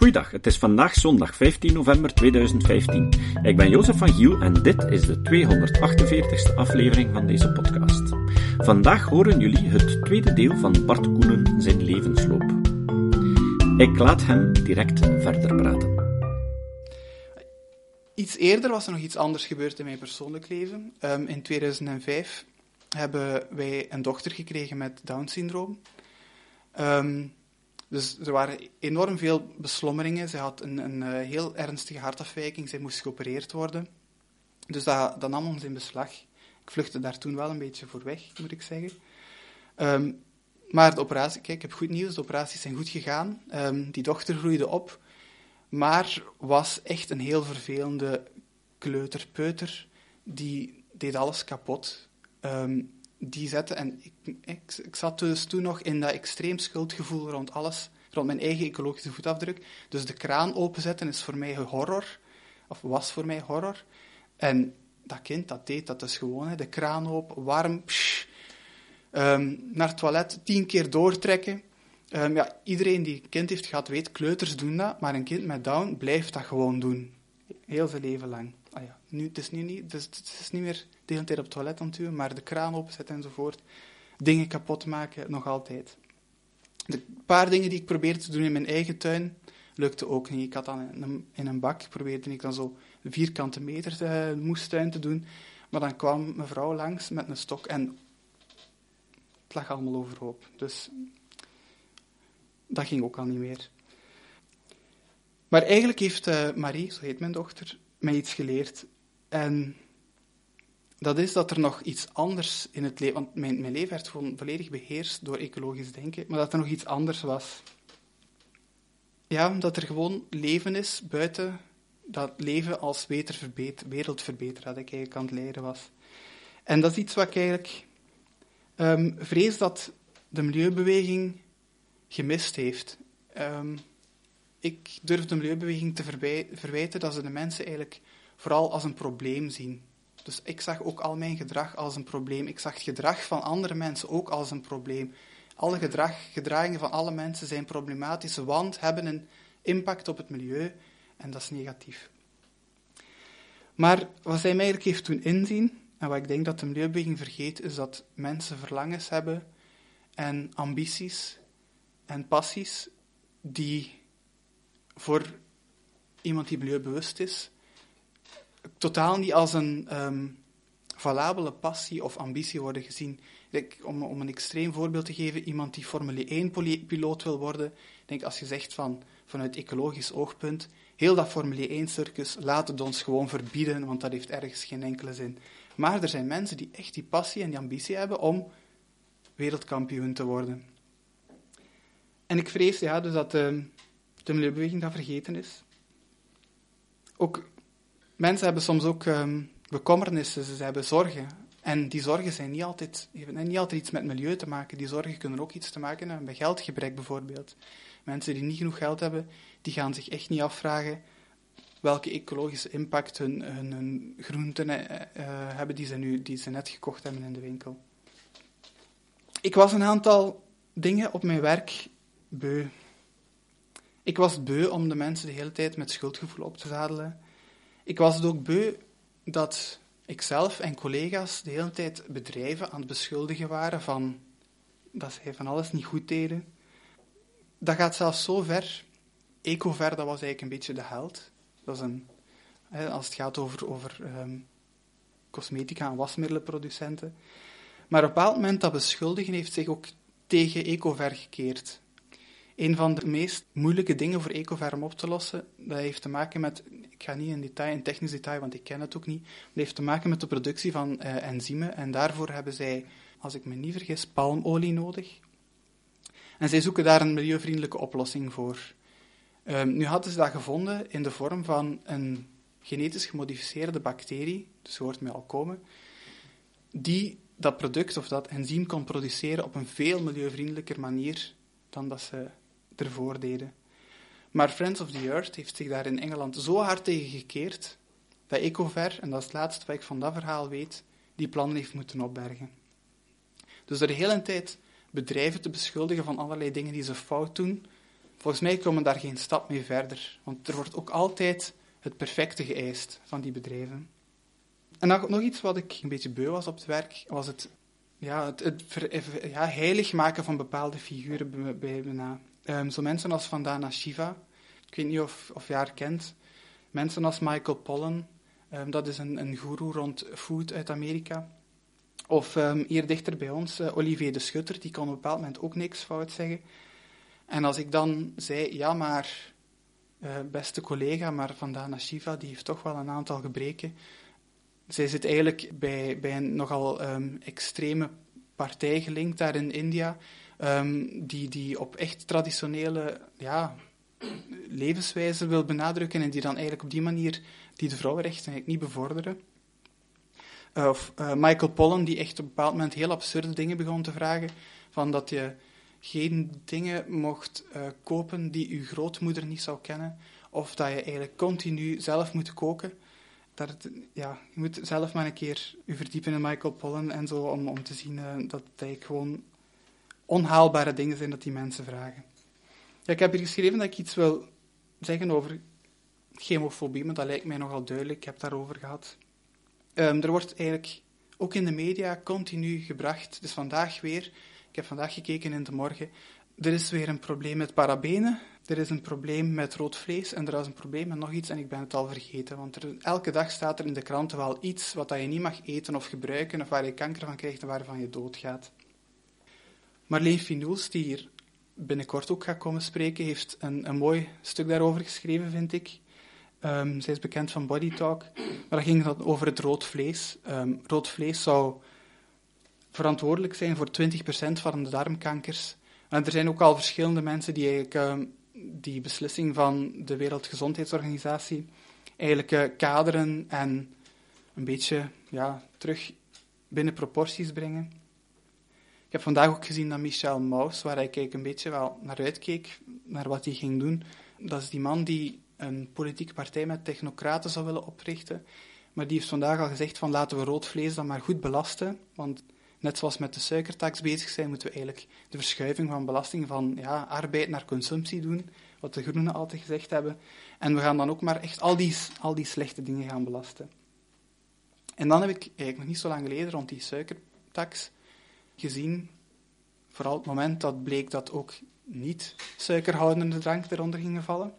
Goeiedag, het is vandaag zondag 15 november 2015. Ik ben Jozef van Giel en dit is de 248ste aflevering van deze podcast. Vandaag horen jullie het tweede deel van Bart Koenen zijn levensloop. Ik laat hem direct verder praten. Iets eerder was er nog iets anders gebeurd in mijn persoonlijk leven. Um, in 2005 hebben wij een dochter gekregen met Down-syndroom. Um, dus er waren enorm veel beslommeringen. Zij had een, een uh, heel ernstige hartafwijking. Zij moest geopereerd worden. Dus dat, nam ons in beslag. Ik vluchtte daar toen wel een beetje voor weg, moet ik zeggen. Um, maar de operatie, kijk, ik heb goed nieuws. De operaties zijn goed gegaan. Um, die dochter groeide op. Maar was echt een heel vervelende kleuterpeuter. Die deed alles kapot. Um, die zette. En ik, ik, ik, zat dus toen nog in dat extreem schuldgevoel rond alles, rond mijn eigen ecologische voetafdruk. Dus de kraan openzetten is voor mij horror, of was voor mij horror. En dat kind, dat deed dat dus gewoon. Hè. De kraan open, warm, um, naar het toilet, tien keer doortrekken. Um, ja, iedereen die een kind heeft gehad, weet, kleuters doen dat, maar een kind met Down blijft dat gewoon doen. Heel zijn leven lang. Ah ja, nu, het, is niet, het is niet meer de hele tijd op het toilet aan maar de kraan openzetten enzovoort. Dingen kapot maken, nog altijd. De paar dingen die ik probeerde te doen in mijn eigen tuin, lukte ook niet. Ik had dan in een, bak, probeerde ik dan zo vierkante meter uh, moestuin te doen. Maar dan kwam mevrouw langs met een stok en het lag allemaal overhoop. Dus dat ging ook al niet meer. Maar eigenlijk heeft uh, Marie, zo heet mijn dochter, mij iets geleerd. En dat is dat er nog iets anders in het leven... Want mijn, mijn leven werd gewoon volledig beheerst door ecologisch denken, maar dat er nog iets anders was. Ja, dat er gewoon leven is buiten dat leven als wereldverbeter dat ik eigenlijk aan het leren was. En dat is iets wat ik eigenlijk um, vrees dat de milieubeweging gemist heeft. Um, ik durf de milieubeweging te verwijten dat ze de mensen eigenlijk vooral als een probleem zien. Dus ik zag ook al mijn gedrag als een probleem. Ik zag het gedrag van andere mensen ook als een probleem. Alle gedrag, gedragingen van alle mensen zijn problematisch, want hebben een impact op het milieu en dat is negatief. Maar wat zij mij eigenlijk heeft toen inzien, en wat ik denk dat de milieubeweging vergeet, is dat mensen verlangens hebben en ambities en passies die voor iemand die milieubewust is, totaal niet als een um, valabele passie of ambitie worden gezien. Om, om, een extreem voorbeeld te geven, iemand die Formule 1-piloot wil worden, denk als je zegt van, vanuit ecologisch oogpunt, heel dat Formule 1-circus, laat het ons gewoon verbieden, want dat heeft ergens geen enkele zin. Maar er zijn mensen die echt die passie en die ambitie hebben om wereldkampioen te worden. En ik vrees ja, dus dat uh, de milieubeweging dat vergeten is. Ook mensen hebben soms ook um, bekommernissen, ze hebben zorgen. En die zorgen zijn niet altijd, hebben niet altijd iets met milieu te maken. Die zorgen kunnen ook iets te maken hebben met geldgebrek bijvoorbeeld. Mensen die niet genoeg geld hebben, die gaan zich echt niet afvragen welke ecologische impact hun, hun, groenten uh, hebben die ze, nu, die ze net gekocht hebben in de winkel. Ik was een aantal dingen op mijn werk beu. Ik was beu om de mensen de hele tijd met schuldgevoel op te zadelen. Ik was het ook beu dat ikzelf en collega's de hele tijd bedrijven aan het beschuldigen waren van dat zij van alles niet goed deden. Dat gaat zelfs zo ver. Ecover, dat was eigenlijk een beetje de held. Dat is een, als het gaat over, over um, cosmetica en wasmiddelenproducenten. Maar op een bepaald moment dat beschuldigen heeft zich ook tegen Ecover gekeerd. Een van de meest moeilijke dingen voor Ecover om op te lossen, dat heeft te maken met, ik ga niet in detail, in technisch detail, want ik ken het ook niet, dat heeft te maken met de productie van uh, enzymen. En daarvoor hebben zij, als ik me niet vergis, palmolie nodig. En zij zoeken daar een milieuvriendelijke oplossing voor. Um, nu hadden ze dat gevonden in de vorm van een genetisch gemodificeerde bacterie, dus je hoort mij al komen, die dat product of dat enzym kon produceren op een veel milieuvriendelijker manier dan dat ze ervoor. Maar Friends of the Earth heeft zich daar in Engeland zo hard tegen gekeerd dat Ecover, en dat is het laatste wat ik van dat verhaal weet, die plannen heeft moeten opbergen. Dus door de hele tijd bedrijven te beschuldigen van allerlei dingen die ze fout doen, volgens mij komen daar geen stap mee verder. Want er wordt ook altijd het perfecte geëist van die bedrijven. En nog, iets wat ik een beetje beu was op het werk, was het, ja, het, ja, heilig maken van bepaalde figuren bij me na. Um, zo mensen als Vandana Shiva, ik weet niet of, of je haar kent. Mensen als Michael Pollan, um, dat is een, een guru rond food uit Amerika. Of um, hier dichter bij ons, uh, Olivier de Schutter, die kon op een bepaald moment ook niks fout zeggen. En als ik dan zei, ja maar, uh, beste collega, maar Vandana Shiva, die heeft toch wel een aantal gebreken. Zij zit eigenlijk bij, bij een nogal extreme partij gelinkt daar in India, um, die, die op echt traditionele ja, levenswijze wil benadrukken en die dan eigenlijk op die manier die de vrouwenrechten niet bevorderen. Uh, of uh, Michael Pollan, die echt op een bepaald moment heel absurde dingen begon te vragen, van dat je geen dingen mocht uh, kopen die uw grootmoeder niet zou kennen, of dat je eigenlijk continu zelf moet koken. Dat ja, je moet zelf maar een keer je verdiepen in Michael Pollan en zo, om, om te zien dat eigenlijk gewoon onhaalbare dingen zijn dat die mensen vragen. Ja, ik heb hier geschreven dat ik iets wil zeggen over chemofobie, maar dat lijkt mij nogal duidelijk. Ik heb het daarover gehad. Um, er wordt eigenlijk ook in de media continu gebracht, dus vandaag weer, ik heb vandaag gekeken in de morgen. Er is weer een probleem met parabenen, er is een probleem met rood vlees en er is een probleem met nog iets en ik ben het al vergeten. Want er, elke dag staat er in de kranten wel iets wat dat je niet mag eten of gebruiken of waar je kanker van krijgt en waarvan je doodgaat. Marleen Finoels, die hier binnenkort ook gaat komen spreken, heeft een, een mooi stuk daarover geschreven, vind ik. Um, zij is bekend van Body Talk, maar dat ging over het rood vlees. Um, rood vlees zou verantwoordelijk zijn voor 20% van de darmkankers. En er zijn ook al verschillende mensen die eigenlijk uh, die beslissing van de Wereldgezondheidsorganisatie eigenlijk uh, kaderen en een beetje ja, terug binnen proporties brengen. Ik heb vandaag ook gezien dat Michel Maus, waar ik een beetje wel naar uitkeek, naar wat hij ging doen. Dat is die man die een politieke partij met technocraten zou willen oprichten. Maar die heeft vandaag al gezegd van laten we rood vlees dan maar goed belasten. Want net zoals met de suikertax bezig zijn, moeten we eigenlijk de verschuiving van belasting van ja, arbeid naar consumptie doen. Wat de groenen altijd gezegd hebben. En we gaan dan ook maar echt al die, al die slechte dingen gaan belasten. En dan heb ik eigenlijk nog niet zo lang geleden rond die suikertax gezien, vooral het moment dat bleek dat ook niet suikerhoudende drank eronder gingen vallen,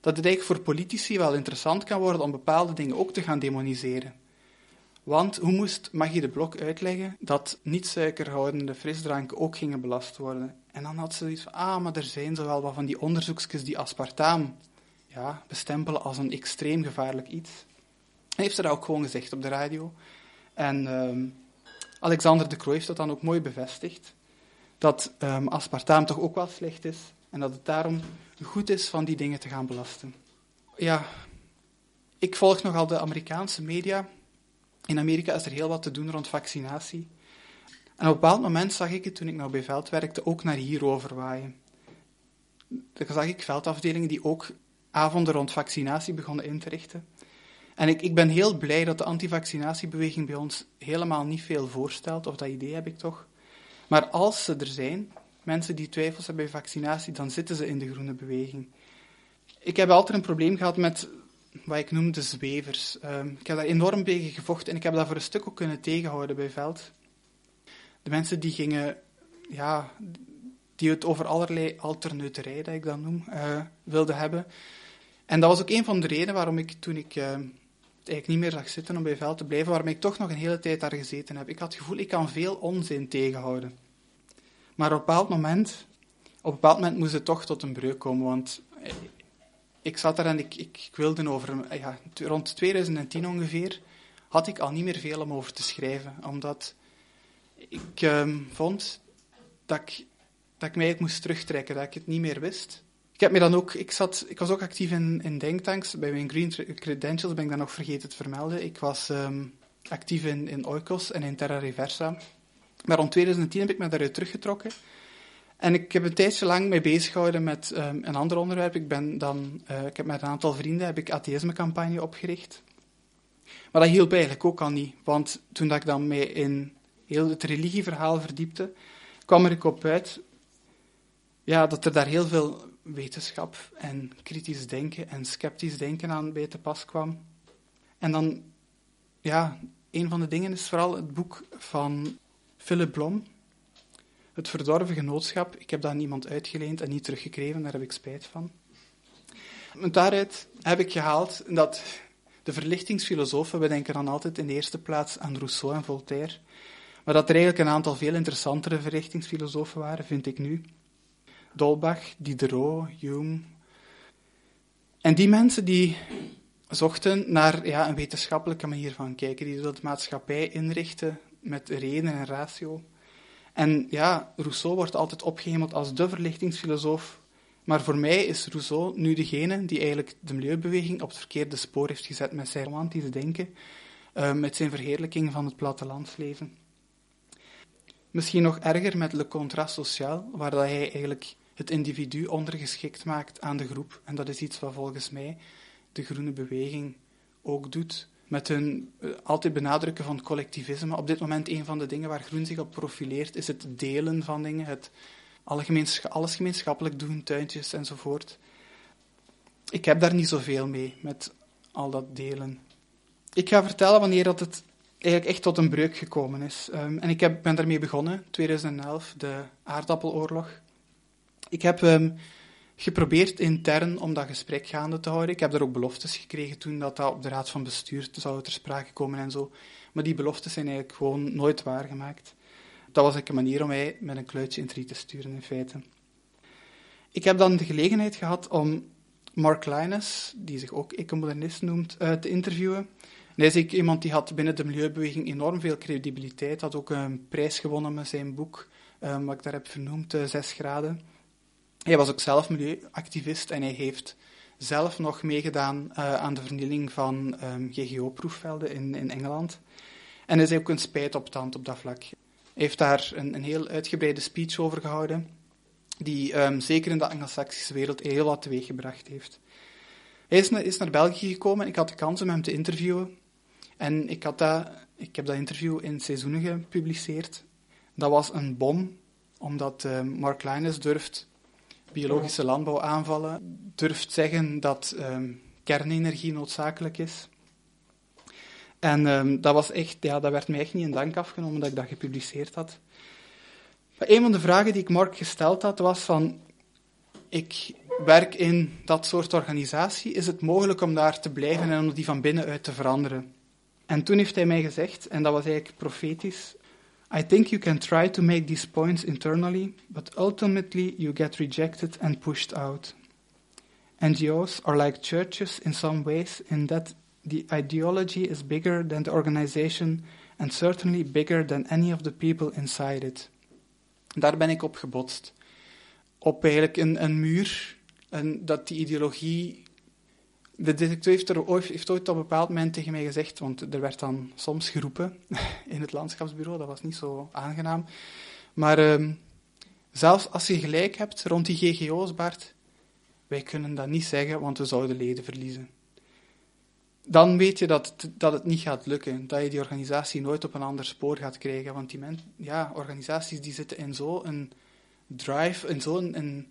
dat het eigenlijk voor politici wel interessant kan worden om bepaalde dingen ook te gaan demoniseren. Want hoe moest Maggie de Blok uitleggen dat niet-suikerhoudende frisdranken ook gingen belast worden? En dan had ze zoiets van, ah, maar er zijn zowel wat van die onderzoekjes die aspartaam ja, bestempelen als een extreem gevaarlijk iets. Heeft ze dat ook gewoon gezegd op de radio. En uh, Alexander de Croo heeft dat dan ook mooi bevestigd. Dat um, aspartaam toch ook wel slecht is. En dat het daarom goed is van die dingen te gaan belasten. Ja, ik volg nogal de Amerikaanse media. In Amerika is er heel wat te doen rond vaccinatie. En op een bepaald moment zag ik het, toen ik nog bij veld werkte, ook naar hierover waaien. Dan zag ik veldafdelingen die ook avonden rond vaccinatie begonnen in te richten. En ik, ik ben heel blij dat de antivaccinatiebeweging bij ons helemaal niet veel voorstelt, of dat idee heb ik toch. Maar als ze er zijn, mensen die twijfels hebben bij vaccinatie, dan zitten ze in de groene beweging. Ik heb altijd een probleem gehad met wat ik noem de zwevers. Ehm, ik heb daar enorm tegen gevochten en ik heb dat voor een stuk ook kunnen tegenhouden bij Veld. De mensen die gingen, ja, die het over allerlei alterneuterij, dat ik dat noem, uh, wilden hebben. En dat was ook een van de redenen waarom ik, toen ik uh, eigenlijk niet meer zag zitten om bij Veld te blijven, waarom ik toch nog een hele tijd daar gezeten heb. Ik had het gevoel, ik kan veel onzin tegenhouden. Maar op een bepaald moment, op bepaald moment moest het toch tot een breuk komen, want ik zat daar en ik, ik, wilde over, ja, rond 2010 ongeveer, had ik al niet meer veel om over te schrijven, omdat ik um, vond dat ik, dat ik mij moest terugtrekken, dat ik het niet meer wist. Ik, heb me dan ook, ik, zat, ik was ook actief in, in denktanks. Bij mijn Green Credentials ben ik dan nog vergeten te vermelden. Ik was um, actief in, in Oikos en in Terra Reversa. Maar rond 2010 heb ik me daaruit teruggetrokken. En ik heb een tijdje lang mee bezig gehouden met um, een ander onderwerp. Ik, ben dan, uh, ik heb met een aantal vrienden heb ik atheïsme-campagne opgericht. Maar dat hielp eigenlijk ook al niet. Want toen dat ik dan in heel het religieverhaal verdiepte, kwam er ik op uit ja, dat er daar heel veel wetenschap en kritisch denken en sceptisch denken aan bij te pas kwam. En dan, ja, een van de dingen is vooral het boek van Philip Blom, Het Verdorven Genootschap. Ik heb dat aan iemand uitgeleend en niet teruggekregen, daar heb ik spijt van. En daaruit heb ik gehaald dat de verlichtingsfilosofen, we denken dan altijd in de eerste plaats aan Rousseau en Voltaire, maar dat er eigenlijk een aantal veel interessantere verlichtingsfilosofen waren, vind ik nu. Dolbach, Diderot, Hume. En die mensen die zochten naar ja, een wetenschappelijke manier van kijken, die de maatschappij inrichten met reden en ratio. En ja, Rousseau wordt altijd opgehemeld als de verlichtingsfilosoof, maar voor mij is Rousseau nu degene die eigenlijk de milieubeweging op het verkeerde spoor heeft gezet met zijn romantische denken, uh, met zijn verheerlijking van het plattelandsleven. Misschien nog erger met Le Contrat Social, waar dat hij eigenlijk het individu ondergeschikt maakt aan de groep. En dat is iets wat volgens mij de groene beweging ook doet. Met hun uh, altijd benadrukken van collectivisme. Op dit moment een van de dingen waar groen zich op profileert, is het delen van dingen, het alles gemeenschappelijk doen, tuintjes enzovoort. Ik heb daar niet zoveel mee, met al dat delen. Ik ga vertellen wanneer dat het eigenlijk echt tot een breuk gekomen is. Um, en ik heb, ben daarmee begonnen, 2011, de aardappeloorlog. Ik heb um, geprobeerd intern om dat gesprek gaande te houden. Ik heb daar ook beloftes gekregen toen dat, dat op de raad van bestuur zou ter sprake komen en zo. Maar die beloftes zijn eigenlijk gewoon nooit waargemaakt. Dat was een manier om mij met een kluitje in het te sturen, in feite. Ik heb dan de gelegenheid gehad om Mark Linus, die zich ook ecomodernist noemt, uh, te interviewen. hij is iemand die had binnen de milieubeweging enorm veel credibiliteit, had ook een prijs gewonnen met zijn boek, um, wat ik daar heb vernoemd, uh, Zes graden. Hij was ook zelf milieuactivist en hij heeft zelf nog meegedaan uh, aan de vernieling van um, ehm, GGO-proefvelden in, in Engeland. En is ook een spijt op tand op dat vlak. Hij heeft daar een, een heel uitgebreide speech over gehouden, die um, zeker in de Anglo-Saxische wereld heel wat teweeggebracht heeft. Hij is naar, is naar België gekomen, ik had de kans om hem te interviewen. En ik, had dat, ik heb dat interview in Seizoenen gepubliceerd. Dat was een bom, omdat uh, Mark Linus durft biologische landbouw aanvallen, durft zeggen dat um, kernenergie noodzakelijk is. En um, dat, was echt, ja, dat werd mij echt niet in dank afgenomen dat ik dat gepubliceerd had. Maar een van de vragen die ik Mark gesteld had, was van... Ik werk in dat soort organisatie. Is het mogelijk om daar te blijven en om die van binnenuit te veranderen? En toen heeft hij mij gezegd, en dat was eigenlijk profetisch... I think you can try to make these points internally, but ultimately you get rejected and pushed out. NGOs are like churches in some ways, in that the ideology is bigger than the organization and certainly bigger than any of the people inside it. Daar ben ik op gebotst. Op eigenlijk een, een muur, en dat die ideologie... De directeur heeft, er ooit, heeft ooit op een bepaald moment tegen mij gezegd, want er werd dan soms geroepen in het landschapsbureau, dat was niet zo aangenaam. Maar um, zelfs als je gelijk hebt rond die GGO's, Bart, wij kunnen dat niet zeggen, want we zouden leden verliezen dan weet je dat het, dat het niet gaat lukken. Dat je die organisatie nooit op een ander spoor gaat krijgen. Want die ja, organisaties die zitten in zo'n drive, in zo'n...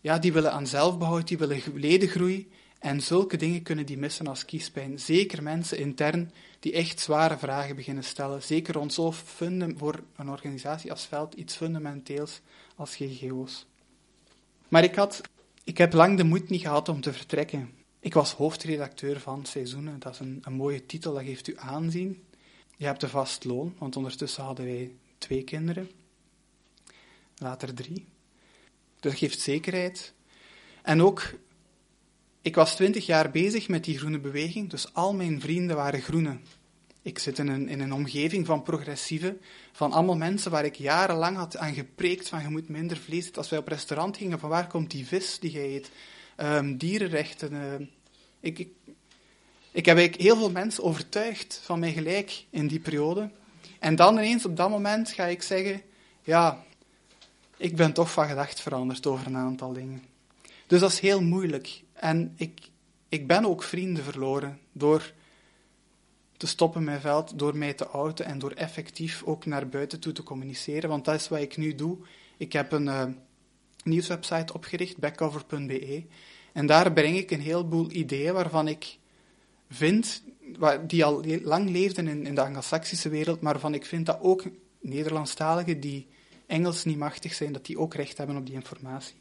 Ja, die willen aan zelfbehoud, die willen ledengroei. En zulke dingen kunnen die missen als kiespijn. Zeker mensen intern die echt zware vragen beginnen stellen. Zeker rond zo voor een organisatie als Veld iets fundamenteels als GGO's. Maar ik, had, ik heb lang de moed niet gehad om te vertrekken. Ik was hoofdredacteur van Seizoenen. Dat is een, een mooie titel, dat geeft u aanzien. Je hebt een vast loon, want ondertussen hadden wij twee kinderen. Later drie. Dat geeft zekerheid. En ook, ik was twintig jaar bezig met die groene beweging, dus al mijn vrienden waren groene. Ik zit in een, in een omgeving van progressieven, van allemaal mensen waar ik jarenlang had aan gepreekt van je moet minder vlees eten. Als wij op restaurant gingen, van waar komt die vis die jij eet? Um, dierenrechten, uh, ik, ik, ik heb heel veel mensen overtuigd van mijn gelijk in die periode. En dan ineens op dat moment ga ik zeggen, ja, ik ben toch van gedacht veranderd over een aantal dingen. Dus dat is heel moeilijk. En ik, ik ben ook vrienden verloren door te stoppen met veld, door mij te outen en door effectief ook naar buiten toe te communiceren. Want dat is wat ik nu doe. Ik heb een, uh, nieuwswebsite opgericht, backcover.be. En daar breng ik een heleboel ideeën waarvan ik vind, die al lang leefden in, in de Anglo-Saxische wereld, maar waarvan ik vind dat ook Nederlandstaligen die Engels niet machtig zijn, dat die ook recht hebben op die informatie.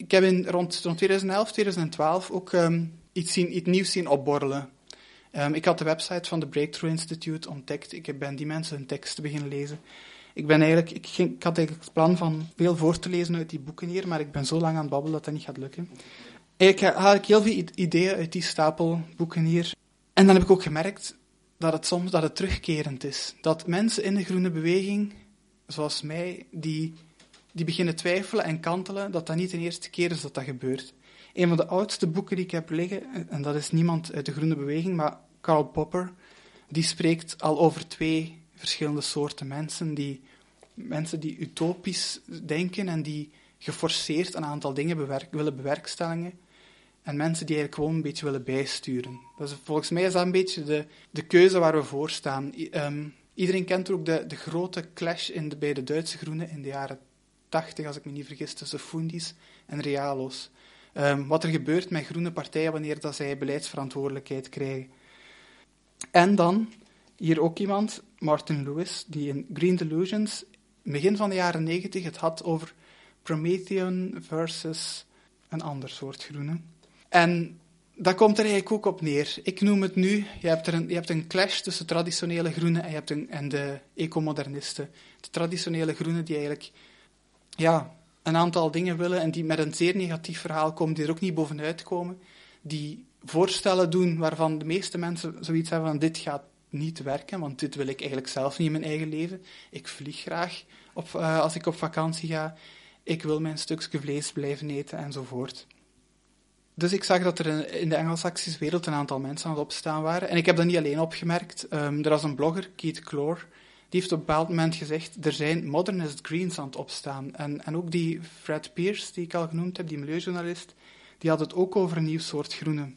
Ik heb in, rond, rond 2011, 2012 ook um, iets, zien, iets nieuws zien opborrelen. Um, ik had de website van de Breakthrough Institute ontdekt. Ik ben die mensen hun teksten beginnen lezen. Ik, ben eigenlijk, ik, ging, ik had eigenlijk het plan van veel voor te lezen uit die boeken hier, maar ik ben zo lang aan het babbelen dat dat niet gaat lukken. Ik haal ik heel veel ideeën uit die stapel boeken hier. En dan heb ik ook gemerkt dat het soms dat het terugkerend is. Dat mensen in de groene beweging, zoals mij, die, die beginnen twijfelen en kantelen, dat dat niet de eerste keer is dat dat gebeurt. Een van de oudste boeken die ik heb liggen, en dat is niemand uit de groene beweging, maar Karl Popper, die spreekt al over twee verschillende soorten mensen. Die, mensen die utopisch denken en die geforceerd een aantal dingen bewerk, willen bewerkstelligen. En mensen die eigenlijk gewoon een beetje willen bijsturen. Volgens mij is dat een beetje de, de keuze waar we voor staan. Ehm, iedereen kent ook de, de grote clash in de, bij de Duitse Groenen in de jaren 80, als ik me niet vergis, tussen Fundis en Realo's. Um, wat er gebeurt met groene partijen wanneer dat zij beleidsverantwoordelijkheid krijgen. En dan, hier ook iemand, Martin Lewis, die in Green Delusions, begin van de jaren 90, het had over Promethean versus een ander soort groene. En dat komt er eigenlijk ook op neer. Ik noem het nu, je hebt, er een, je hebt een clash tussen traditionele groenen en, je hebt een, en de ecomodernisten. De traditionele groenen die eigenlijk ja, een aantal dingen willen en die met een zeer negatief verhaal komen, die er ook niet bovenuit komen, die voorstellen doen waarvan de meeste mensen zoiets hebben van dit gaat niet werken, want dit wil ik eigenlijk zelf niet in mijn eigen leven. Ik vlieg graag uh, als ik op vakantie ga. Ik wil mijn stukje vlees blijven eten enzovoort. Dus ik zag dat er in de Engels-Saxische wereld een aantal mensen aan het opstaan waren. En ik heb dat niet alleen opgemerkt. Um, er was een blogger, Keith Clore, die heeft op een bepaald moment gezegd, er zijn modernist greens aan het opstaan. En, en ook die Fred Pierce, die ik al genoemd heb, die milieujournalist, die had het ook over een nieuw soort groene.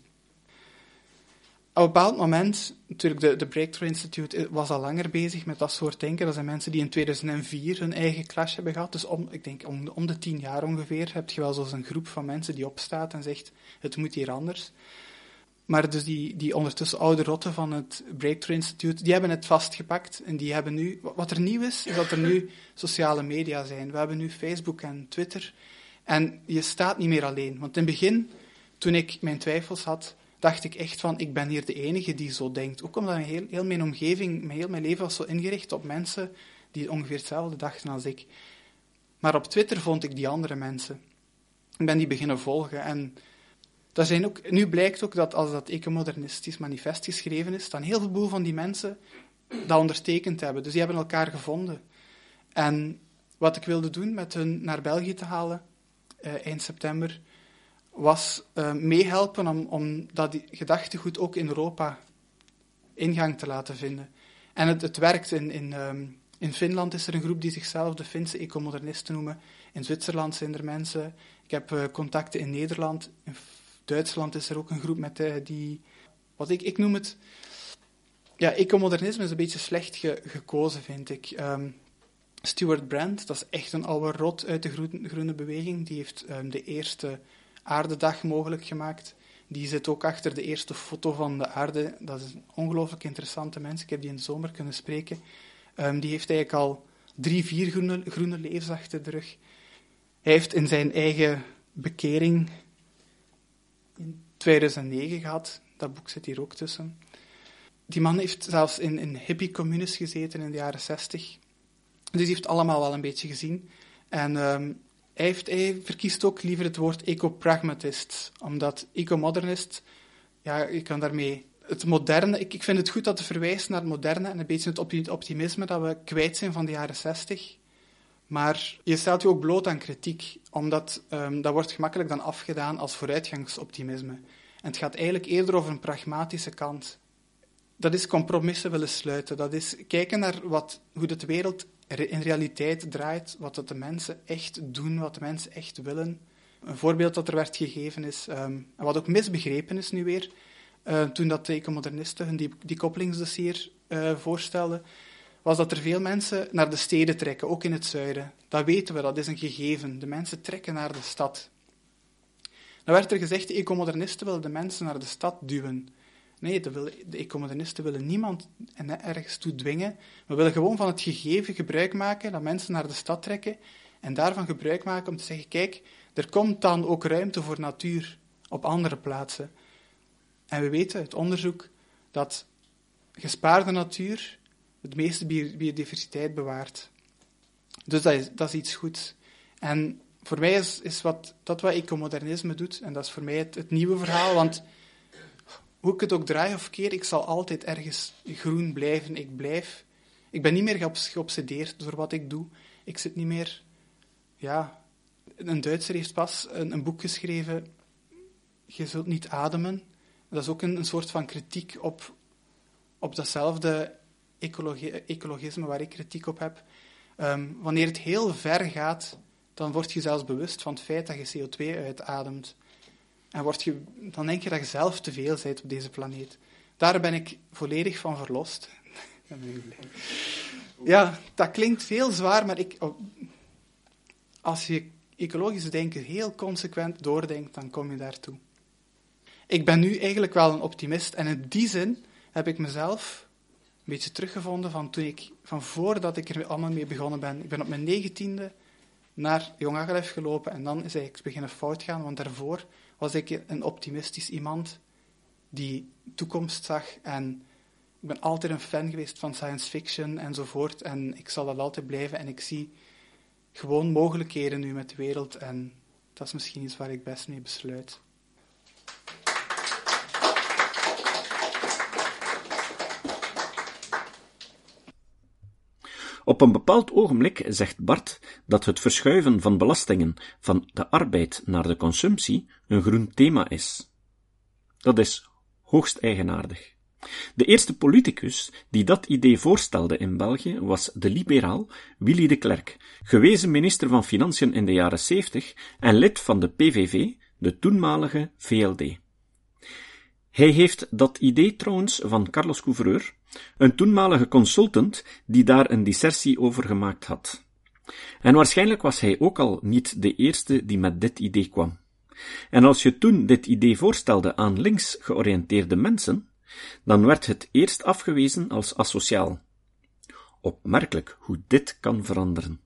Op een bepaald moment, natuurlijk, de, de Breakthrough Institute was al langer bezig met dat soort denken. Dat zijn mensen die in 2004 hun eigen clash hebben gehad. Dus om, ik denk om, om de tien jaar ongeveer heb je wel zo'n groep van mensen die opstaat en zegt, het moet hier anders. Maar dus die, die ondertussen oude rotten van het Breakthrough Institute, die hebben het vastgepakt. En die hebben nu, wat er nieuw is, is dat er nu sociale media zijn. We hebben nu Facebook en Twitter. En je staat niet meer alleen. Want in het begin, toen ik mijn twijfels had, dacht ik echt van, ik ben hier de enige die zo denkt. Ook omdat heel, heel mijn omgeving, heel mijn leven was zo ingericht op mensen die ongeveer hetzelfde dachten als ik. Maar op Twitter vond ik die andere mensen. Ik ben die beginnen volgen en dat zijn ook, nu blijkt ook dat als dat ecomodernistisch manifest geschreven is, dan heel veel boel van die mensen dat ondertekend hebben. Dus die hebben elkaar gevonden. En wat ik wilde doen met hun naar België te halen, uh, eind september, was uh, meehelpen om, om dat gedachtegoed ook in Europa ingang te laten vinden. En het, het werkt. In, in, um, in Finland is er een groep die zichzelf de Finse ecomodernisten noemen. In Zwitserland zijn er mensen. Ik heb uh, contacten in Nederland. In Duitsland is er ook een groep met uh, die... Wat ik, ik noem het... Ja, ecomodernisme is een beetje slecht ge, gekozen, vind ik. Um, Stuart Brand, dat is echt een oude rot uit de groene, beweging. Die heeft um, de eerste aardedag mogelijk gemaakt. Die zit ook achter de eerste foto van de aarde. Dat is een ongelooflijk interessante mens. Ik heb die in de zomer kunnen spreken. Um, die heeft eigenlijk al drie, vier groene, groene levens achter de rug. Hij heeft in zijn eigen bekering in 2009 gehad. Dat boek zit hier ook tussen. Die man heeft zelfs in, in hippie-communes gezeten in de jaren 60. Dus die heeft allemaal wel een beetje gezien. En um, hij, heeft, hij, verkiest ook liever het woord eco-pragmatist, omdat eco-modernist, ja, je kan daarmee het moderne, ik, ik vind het goed dat te verwijst naar het moderne en een beetje het optimisme dat we kwijt zijn van de jaren 60. Maar je stelt je ook bloot aan kritiek, omdat um, dat wordt gemakkelijk dan afgedaan als vooruitgangsoptimisme. En het gaat eigenlijk eerder over een pragmatische kant. Dat is compromissen willen sluiten. Dat is kijken naar wat, hoe de wereld in realiteit draait, wat de mensen echt doen, wat de mensen echt willen. Een voorbeeld dat er werd gegeven is, um, en wat ook misbegrepen is nu weer, uh, toen dat de ecomodernisten hun die, die koppelingsdossier uh, voorstelden, was dat er veel mensen naar de steden trekken, ook in het zuiden. Dat weten we, dat is een gegeven. De mensen trekken naar de stad. Dan werd er gezegd, de ecomodernisten willen de mensen naar de stad duwen. Nee, de, de ecomodernisten willen niemand ergens toe dwingen. We willen gewoon van het gegeven gebruik maken, dat mensen naar de stad trekken, en daarvan gebruik maken om te zeggen, kijk, er komt dan ook ruimte voor natuur op andere plaatsen. En we weten uit onderzoek dat gespaarde natuur het meeste biodiversiteit bewaart. Dus dat is, dat is iets goeds. En voor mij is, is wat, dat wat ecomodernisme doet, en dat is voor mij het, nieuwe verhaal, want hoe ik het ook draai of keer, ik zal altijd ergens groen blijven. Ik blijf. Ik ben niet meer geobsedeerd door wat ik doe. Ik zit niet meer. Ja, een Duitser heeft pas een, een boek geschreven. Je zult niet ademen. Dat is ook een, een soort van kritiek op, op datzelfde ecologisme waar ik kritiek op heb. Ehm, wanneer het heel ver gaat, dan word je zelfs bewust van het feit dat je CO2 uitademt. En word je, dan denk je dat je zelf te veel bent op deze planeet. Daar ben ik volledig van verlost. ja, dat klinkt veel zwaar, maar ik, als je ecologisch denken heel consequent doordenkt, dan kom je daartoe. Ik ben nu eigenlijk wel een optimist en in die zin heb ik mezelf beetje teruggevonden van, toen ik, van voordat ik er allemaal mee begonnen ben. Ik ben op mijn negentiende naar Jong Agelef gelopen en dan is eigenlijk beginnen fout gaan, want daarvoor was ik een optimistisch iemand die toekomst zag en ik ben altijd een fan geweest van science fiction enzovoort en ik zal dat altijd blijven en ik zie gewoon mogelijkheden nu met de wereld en dat is misschien iets waar ik best mee besluit. Op een bepaald ogenblik zegt Bart dat het verschuiven van belastingen van de arbeid naar de consumptie een groen thema is. Dat is hoogst eigenaardig. De eerste politicus die dat idee voorstelde in België was de liberaal Willy de Klerk, gewezen minister van Financiën in de jaren 70 en lid van de PVV, de toenmalige VLD. Hij heeft dat idee trouwens van Carlos Couvreur, een toenmalige consultant die daar een dissertie over gemaakt had. En waarschijnlijk was hij ook al niet de eerste die met dit idee kwam. En als je toen dit idee voorstelde aan links georiënteerde mensen, dan werd het eerst afgewezen als asociaal. Opmerkelijk hoe dit kan veranderen.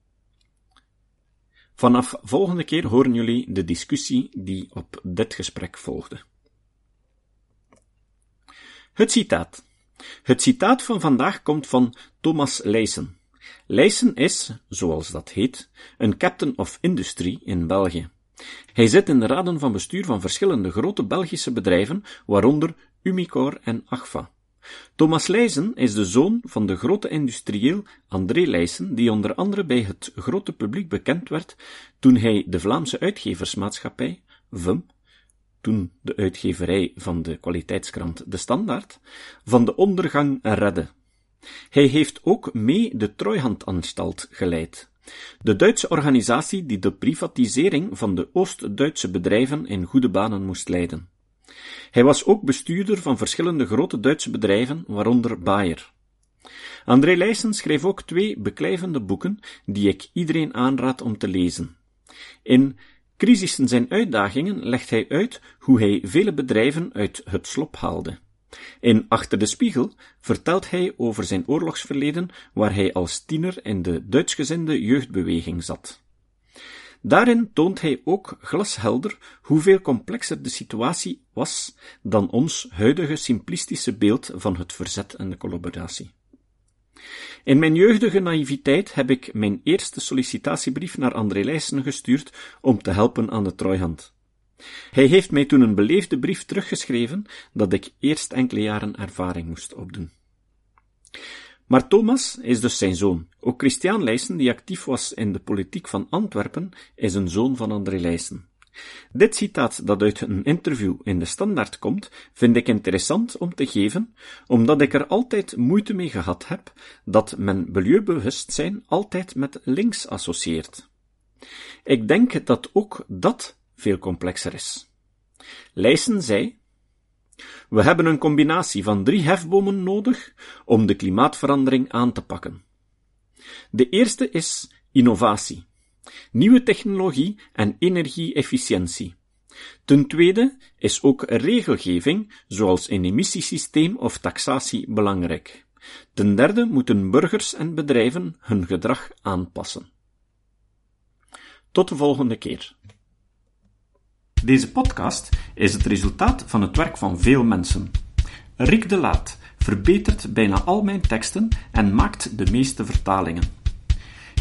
Vanaf volgende keer horen jullie de discussie die op dit gesprek volgde. Het citaat. Het citaat van vandaag komt van Thomas Leijsen. Leijsen is, zoals dat heet, een captain of industry in België. Hij zit in de raden van bestuur van verschillende grote Belgische bedrijven, waaronder Umicore en Agfa. Thomas Leijsen is de zoon van de grote industrieel André Leijsen, die onder andere bij het grote publiek bekend werd toen hij de Vlaamse uitgeversmaatschappij, VUM, de uitgeverij van de kwaliteitskrant De Standaard, van de ondergang redde. Hij heeft ook mee de Treuhandanstalt geleid, de Duitse organisatie die de privatisering van de Oost-Duitse bedrijven in goede banen moest leiden. Hij was ook bestuurder van verschillende grote Duitse bedrijven, waaronder Bayer. André Leijsen schreef ook twee beklijvende boeken die ik iedereen aanraad om te lezen. In Crisissen zijn uitdagingen legt hij uit hoe hij vele bedrijven uit het slop haalde. In Achter de Spiegel vertelt hij over zijn oorlogsverleden, waar hij als tiener in de Duitsgezinde jeugdbeweging zat. Daarin toont hij ook glashelder hoeveel complexer de situatie was dan ons huidige simplistische beeld van het verzet en de collaboratie. In mijn jeugdige naïviteit heb ik mijn eerste sollicitatiebrief naar André Leijsen gestuurd om te helpen aan de trooihand. Hij heeft mij toen een beleefde brief teruggeschreven dat ik eerst enkele jaren ervaring moest opdoen. Maar Thomas is dus zijn zoon. Ook Christian Leijsen, die actief was in de politiek van Antwerpen, is een zoon van André Leijsen. Dit citaat dat uit een interview in de Standaard komt, vind ik interessant om te geven, omdat ik er altijd moeite mee gehad heb dat men milieubewustzijn altijd met links associeert. Ik denk dat ook dat veel complexer is. Leijsen zei, we hebben een combinatie van drie hefbomen nodig om de klimaatverandering aan te pakken. De eerste is innovatie, nieuwe technologie en energie-efficiëntie. Ten tweede is ook regelgeving, zoals een emissiesysteem of taxatie, belangrijk. Ten derde moeten burgers en bedrijven hun gedrag aanpassen. Tot de volgende keer. Deze podcast is het resultaat van het werk van veel mensen. Rick de Laat verbetert bijna al mijn teksten en maakt de meeste vertalingen.